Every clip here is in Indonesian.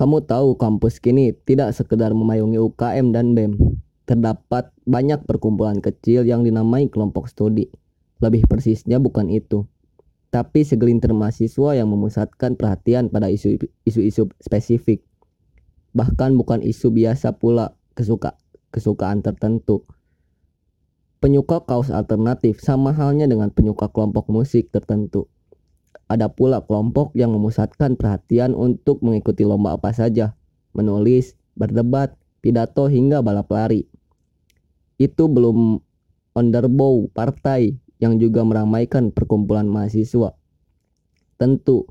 Kamu tahu kampus kini tidak sekedar memayungi UKM dan BEM. Terdapat banyak perkumpulan kecil yang dinamai kelompok studi. Lebih persisnya bukan itu. Tapi segelintir mahasiswa yang memusatkan perhatian pada isu-isu spesifik. Bahkan bukan isu biasa pula kesuka kesukaan tertentu. Penyuka kaos alternatif sama halnya dengan penyuka kelompok musik tertentu. Ada pula kelompok yang memusatkan perhatian untuk mengikuti lomba apa saja, menulis, berdebat, pidato hingga balap lari itu belum underbow partai yang juga meramaikan perkumpulan mahasiswa. Tentu,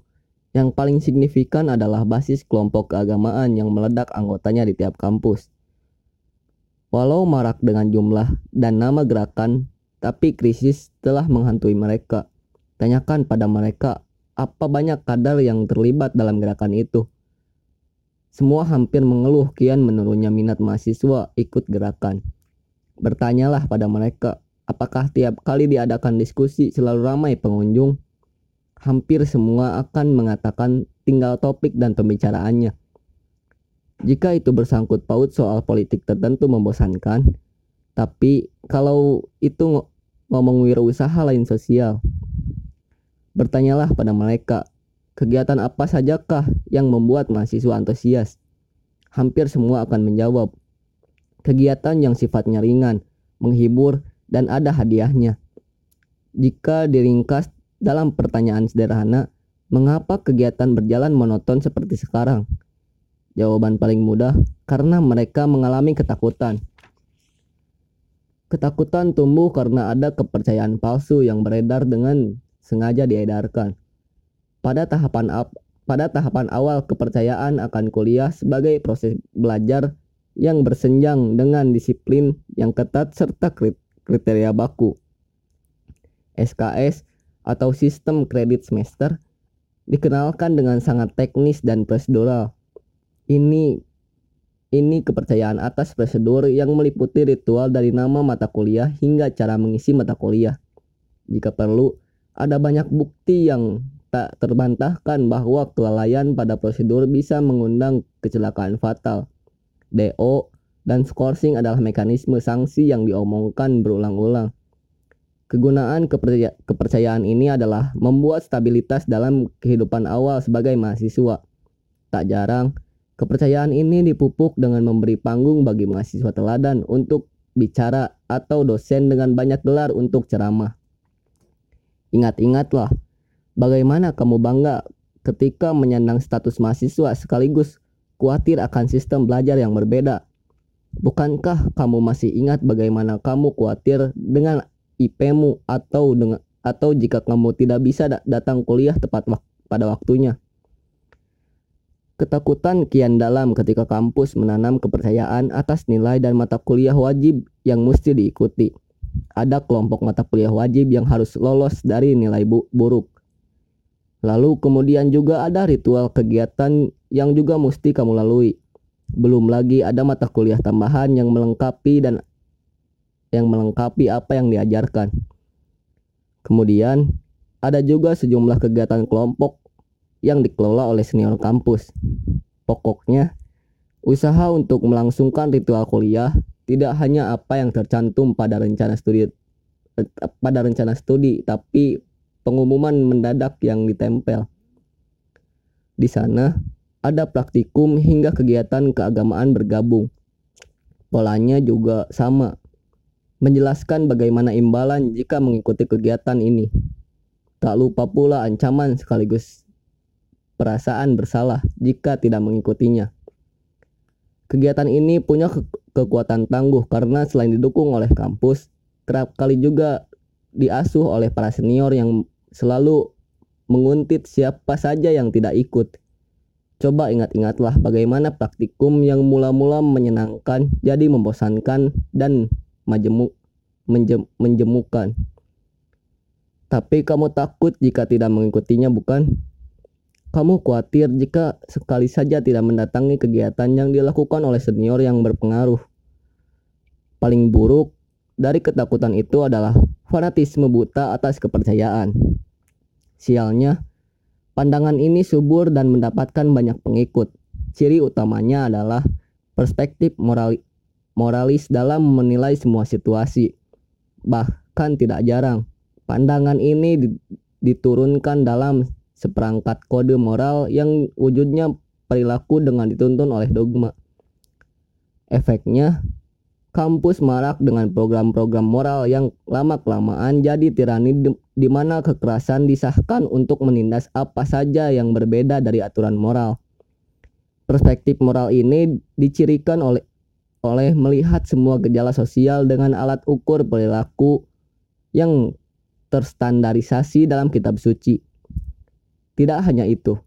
yang paling signifikan adalah basis kelompok keagamaan yang meledak anggotanya di tiap kampus. Walau marak dengan jumlah dan nama gerakan, tapi krisis telah menghantui mereka. Tanyakan pada mereka apa banyak kadar yang terlibat dalam gerakan itu. Semua hampir mengeluh kian menurunnya minat mahasiswa ikut gerakan. Bertanyalah pada mereka, apakah tiap kali diadakan diskusi selalu ramai pengunjung? Hampir semua akan mengatakan tinggal topik dan pembicaraannya. Jika itu bersangkut paut soal politik tertentu membosankan, tapi kalau itu ngomong wirausaha lain sosial, bertanyalah pada mereka, kegiatan apa sajakah yang membuat mahasiswa antusias? Hampir semua akan menjawab, kegiatan yang sifatnya ringan, menghibur, dan ada hadiahnya. Jika diringkas dalam pertanyaan sederhana, mengapa kegiatan berjalan monoton seperti sekarang? Jawaban paling mudah, karena mereka mengalami ketakutan. Ketakutan tumbuh karena ada kepercayaan palsu yang beredar dengan sengaja diedarkan. Pada tahapan pada tahapan awal kepercayaan akan kuliah sebagai proses belajar yang bersenjang dengan disiplin yang ketat serta kriteria baku. SKS atau sistem kredit semester dikenalkan dengan sangat teknis dan prosedural. Ini ini kepercayaan atas prosedur yang meliputi ritual dari nama mata kuliah hingga cara mengisi mata kuliah. Jika perlu, ada banyak bukti yang tak terbantahkan bahwa kelalaian pada prosedur bisa mengundang kecelakaan fatal. DO, dan scoring adalah mekanisme sanksi yang diomongkan berulang-ulang. Kegunaan kepercaya kepercayaan ini adalah membuat stabilitas dalam kehidupan awal sebagai mahasiswa. Tak jarang, kepercayaan ini dipupuk dengan memberi panggung bagi mahasiswa teladan untuk bicara atau dosen dengan banyak gelar untuk ceramah. Ingat-ingatlah, bagaimana kamu bangga ketika menyandang status mahasiswa sekaligus khawatir akan sistem belajar yang berbeda. Bukankah kamu masih ingat bagaimana kamu khawatir dengan IP-mu atau dengan atau jika kamu tidak bisa datang kuliah tepat wak pada waktunya? Ketakutan kian dalam ketika kampus menanam kepercayaan atas nilai dan mata kuliah wajib yang mesti diikuti. Ada kelompok mata kuliah wajib yang harus lolos dari nilai bu buruk. Lalu kemudian juga ada ritual kegiatan yang juga mesti kamu lalui. Belum lagi ada mata kuliah tambahan yang melengkapi dan yang melengkapi apa yang diajarkan. Kemudian ada juga sejumlah kegiatan kelompok yang dikelola oleh senior kampus. Pokoknya, usaha untuk melangsungkan ritual kuliah tidak hanya apa yang tercantum pada rencana studi eh, pada rencana studi, tapi pengumuman mendadak yang ditempel. Di sana, ada praktikum hingga kegiatan keagamaan bergabung. Polanya juga sama, menjelaskan bagaimana imbalan jika mengikuti kegiatan ini. Tak lupa pula ancaman sekaligus perasaan bersalah jika tidak mengikutinya. Kegiatan ini punya ke kekuatan tangguh karena selain didukung oleh kampus, kerap kali juga diasuh oleh para senior yang selalu menguntit siapa saja yang tidak ikut. Coba ingat-ingatlah bagaimana praktikum yang mula-mula menyenangkan jadi membosankan dan majemuk, menjem, menjemukan. Tapi kamu takut jika tidak mengikutinya bukan? Kamu khawatir jika sekali saja tidak mendatangi kegiatan yang dilakukan oleh senior yang berpengaruh. Paling buruk dari ketakutan itu adalah fanatisme buta atas kepercayaan. Sialnya, Pandangan ini subur dan mendapatkan banyak pengikut. ciri utamanya adalah perspektif moral, moralis dalam menilai semua situasi. Bahkan tidak jarang, pandangan ini diturunkan dalam seperangkat kode moral yang wujudnya perilaku dengan dituntun oleh dogma. Efeknya, kampus marak dengan program-program moral yang lama-kelamaan jadi tirani di, mana kekerasan disahkan untuk menindas apa saja yang berbeda dari aturan moral. Perspektif moral ini dicirikan oleh oleh melihat semua gejala sosial dengan alat ukur perilaku yang terstandarisasi dalam kitab suci. Tidak hanya itu,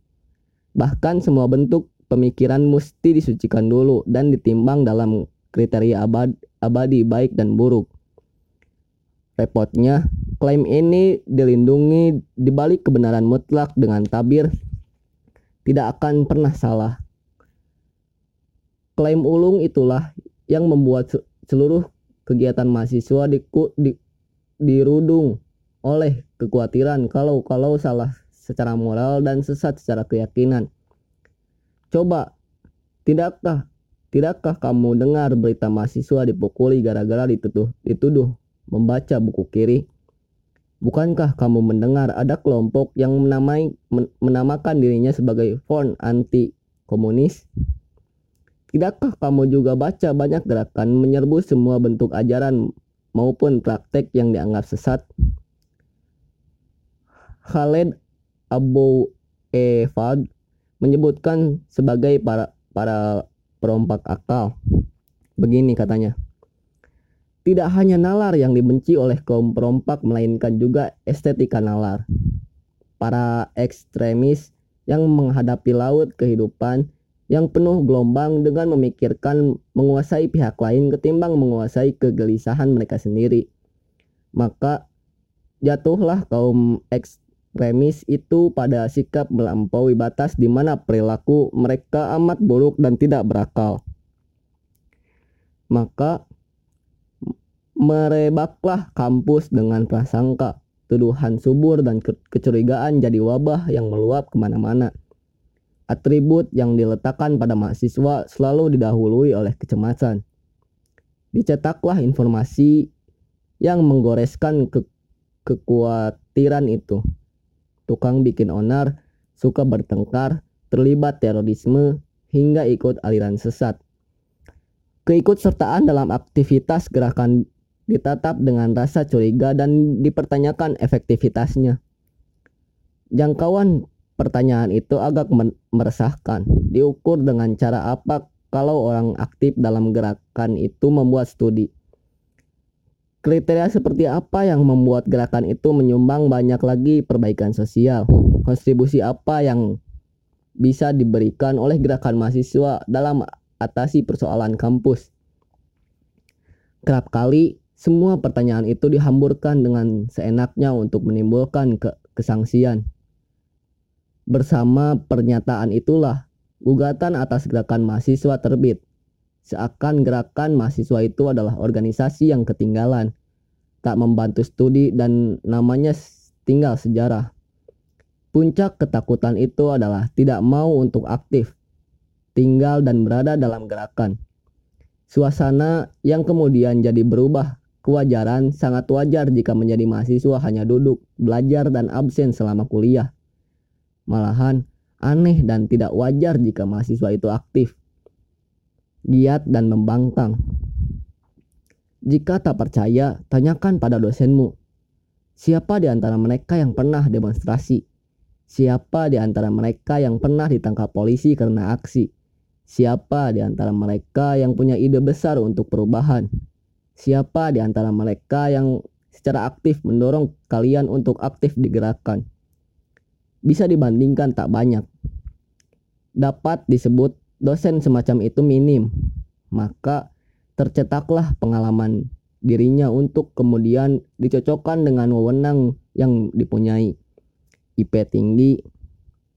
bahkan semua bentuk pemikiran mesti disucikan dulu dan ditimbang dalam kriteria abad, abadi baik dan buruk. Repotnya, klaim ini dilindungi di balik kebenaran mutlak dengan tabir tidak akan pernah salah. Klaim ulung itulah yang membuat seluruh kegiatan mahasiswa di, di, dirudung oleh kekhawatiran kalau kalau salah secara moral dan sesat secara keyakinan. Coba, tidakkah tidakkah kamu dengar berita mahasiswa dipukuli gara-gara dituduh dituduh membaca buku kiri? Bukankah kamu mendengar ada kelompok yang menamai, men, menamakan dirinya sebagai front anti komunis? Tidakkah kamu juga baca banyak gerakan menyerbu semua bentuk ajaran maupun praktek yang dianggap sesat? Khaled Abu Efad menyebutkan sebagai para para perompak akal. Begini katanya. Tidak hanya nalar yang dibenci oleh kaum perompak melainkan juga estetika nalar. Para ekstremis yang menghadapi laut kehidupan yang penuh gelombang dengan memikirkan menguasai pihak lain ketimbang menguasai kegelisahan mereka sendiri. Maka jatuhlah kaum ekstremis itu pada sikap melampaui batas di mana perilaku mereka amat buruk dan tidak berakal. Maka merebaklah kampus dengan prasangka, tuduhan subur dan kecurigaan jadi wabah yang meluap ke mana-mana Atribut yang diletakkan pada mahasiswa selalu didahului oleh kecemasan. Dicetaklah informasi yang menggoreskan ke kekhawatiran itu. Tukang bikin onar, suka bertengkar, terlibat terorisme, hingga ikut aliran sesat. Keikutsertaan dalam aktivitas gerakan ditatap dengan rasa curiga dan dipertanyakan efektivitasnya. Jangkauan Pertanyaan itu agak meresahkan. Diukur dengan cara apa kalau orang aktif dalam gerakan itu membuat studi? Kriteria seperti apa yang membuat gerakan itu menyumbang banyak lagi perbaikan sosial? Kontribusi apa yang bisa diberikan oleh gerakan mahasiswa dalam atasi persoalan kampus? Kerap kali semua pertanyaan itu dihamburkan dengan seenaknya untuk menimbulkan ke kesangsian. Bersama pernyataan itulah gugatan atas gerakan mahasiswa terbit. Seakan gerakan mahasiswa itu adalah organisasi yang ketinggalan, tak membantu studi dan namanya tinggal sejarah. Puncak ketakutan itu adalah tidak mau untuk aktif, tinggal dan berada dalam gerakan. Suasana yang kemudian jadi berubah kewajaran sangat wajar jika menjadi mahasiswa hanya duduk, belajar, dan absen selama kuliah. Malahan aneh dan tidak wajar jika mahasiswa itu aktif, giat dan membangkang. Jika tak percaya, tanyakan pada dosenmu. Siapa di antara mereka yang pernah demonstrasi? Siapa di antara mereka yang pernah ditangkap polisi karena aksi? Siapa di antara mereka yang punya ide besar untuk perubahan? Siapa di antara mereka yang secara aktif mendorong kalian untuk aktif digerakkan? bisa dibandingkan tak banyak. Dapat disebut dosen semacam itu minim, maka tercetaklah pengalaman dirinya untuk kemudian dicocokkan dengan wewenang yang dipunyai. IP tinggi,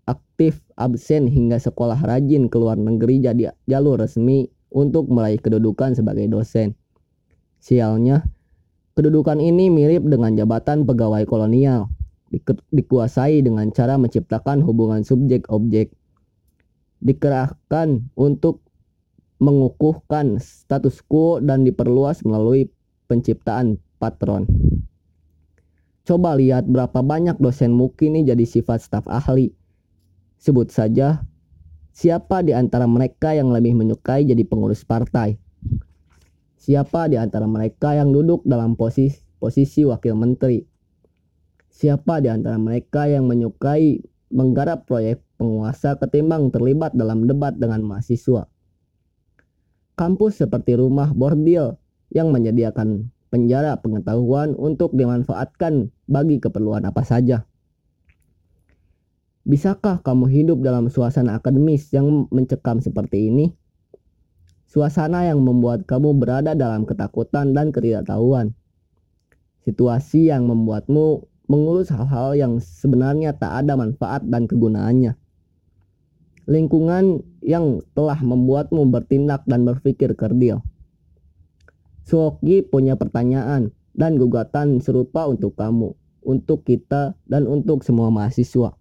aktif, absen hingga sekolah rajin ke luar negeri jadi jalur resmi untuk meraih kedudukan sebagai dosen. Sialnya, kedudukan ini mirip dengan jabatan pegawai kolonial dikuasai dengan cara menciptakan hubungan subjek-objek. Dikerahkan untuk mengukuhkan status quo dan diperluas melalui penciptaan patron. Coba lihat berapa banyak dosen mungkin ini jadi sifat staf ahli. Sebut saja siapa di antara mereka yang lebih menyukai jadi pengurus partai. Siapa di antara mereka yang duduk dalam posisi, posisi wakil menteri. Siapa di antara mereka yang menyukai menggarap proyek penguasa ketimbang terlibat dalam debat dengan mahasiswa. Kampus seperti rumah bordil yang menyediakan penjara pengetahuan untuk dimanfaatkan bagi keperluan apa saja. Bisakah kamu hidup dalam suasana akademis yang mencekam seperti ini? Suasana yang membuat kamu berada dalam ketakutan dan ketidaktahuan. Situasi yang membuatmu mengurus hal-hal yang sebenarnya tak ada manfaat dan kegunaannya. Lingkungan yang telah membuatmu bertindak dan berpikir kerdil. Suoki punya pertanyaan dan gugatan serupa untuk kamu, untuk kita, dan untuk semua mahasiswa.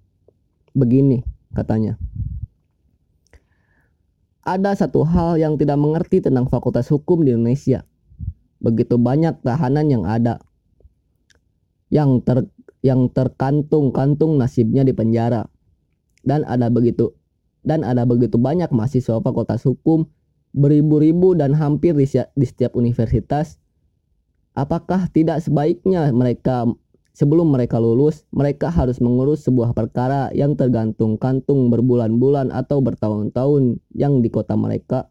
Begini, katanya. Ada satu hal yang tidak mengerti tentang fakultas hukum di Indonesia. Begitu banyak tahanan yang ada. Yang ter yang terkantung-kantung nasibnya di penjara. Dan ada begitu dan ada begitu banyak mahasiswa fakultas hukum beribu-ribu dan hampir di, di setiap universitas, apakah tidak sebaiknya mereka sebelum mereka lulus, mereka harus mengurus sebuah perkara yang tergantung-kantung berbulan-bulan atau bertahun-tahun yang di kota mereka,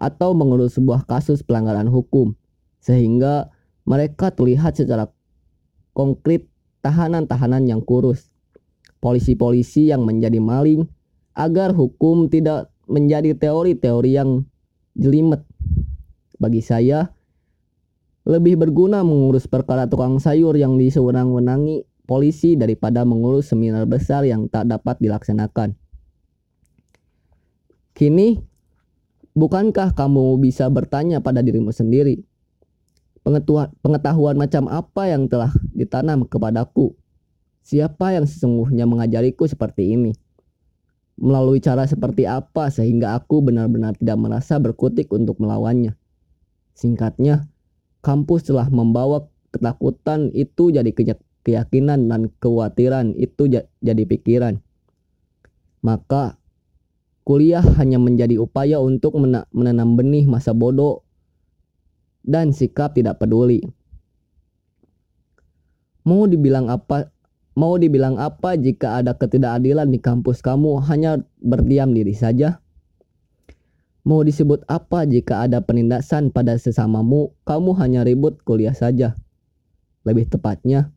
atau mengurus sebuah kasus pelanggaran hukum, sehingga mereka terlihat secara konkret tahanan-tahanan yang kurus, polisi-polisi yang menjadi maling, agar hukum tidak menjadi teori-teori yang jelimet. Bagi saya, lebih berguna mengurus perkara tukang sayur yang disewenang-wenangi polisi daripada mengurus seminar besar yang tak dapat dilaksanakan. Kini, bukankah kamu bisa bertanya pada dirimu sendiri, pengetahuan macam apa yang telah ditanam kepadaku? Siapa yang sesungguhnya mengajariku seperti ini? Melalui cara seperti apa sehingga aku benar-benar tidak merasa berkutik untuk melawannya. Singkatnya, kampus telah membawa ketakutan itu jadi keyakinan dan kekhawatiran itu jadi pikiran. Maka kuliah hanya menjadi upaya untuk menanam benih masa bodoh dan sikap tidak peduli. Mau dibilang apa Mau dibilang apa jika ada ketidakadilan di kampus kamu hanya berdiam diri saja? Mau disebut apa jika ada penindasan pada sesamamu, kamu hanya ribut kuliah saja? Lebih tepatnya,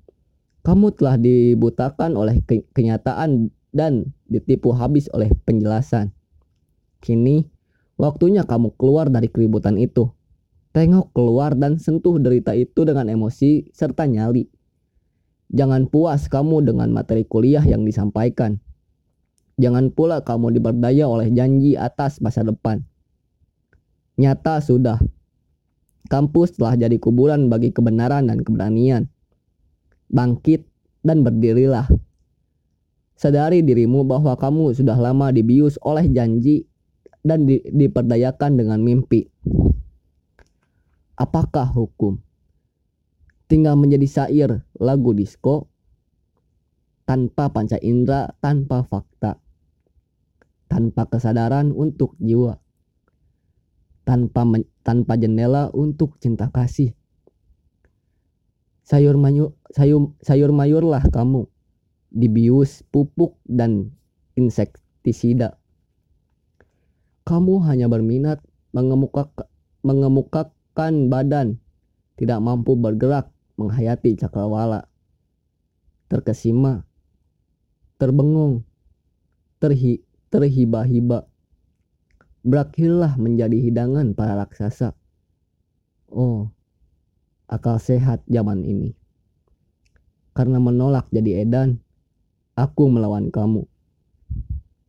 kamu telah dibutakan oleh ke kenyataan dan ditipu habis oleh penjelasan. Kini, waktunya kamu keluar dari keributan itu. Tengok keluar dan sentuh derita itu dengan emosi serta nyali. Jangan puas kamu dengan materi kuliah yang disampaikan. Jangan pula kamu diberdaya oleh janji atas masa depan. Nyata sudah, kampus telah jadi kuburan bagi kebenaran dan keberanian. Bangkit dan berdirilah. Sadari dirimu bahwa kamu sudah lama dibius oleh janji dan di, diperdayakan dengan mimpi. Apakah hukum? Tinggal menjadi syair lagu disco tanpa panca indera, tanpa fakta, tanpa kesadaran untuk jiwa, tanpa tanpa jendela untuk cinta kasih. Sayur mayu, sayur, sayur mayurlah kamu, dibius, pupuk, dan insektisida. Kamu hanya berminat mengemukak, mengemukakan badan, tidak mampu bergerak, menghayati cakrawala. Terkesima, terbengung, terhi, terhiba-hiba. Berakhirlah menjadi hidangan para raksasa. Oh, akal sehat zaman ini. Karena menolak jadi edan, aku melawan kamu.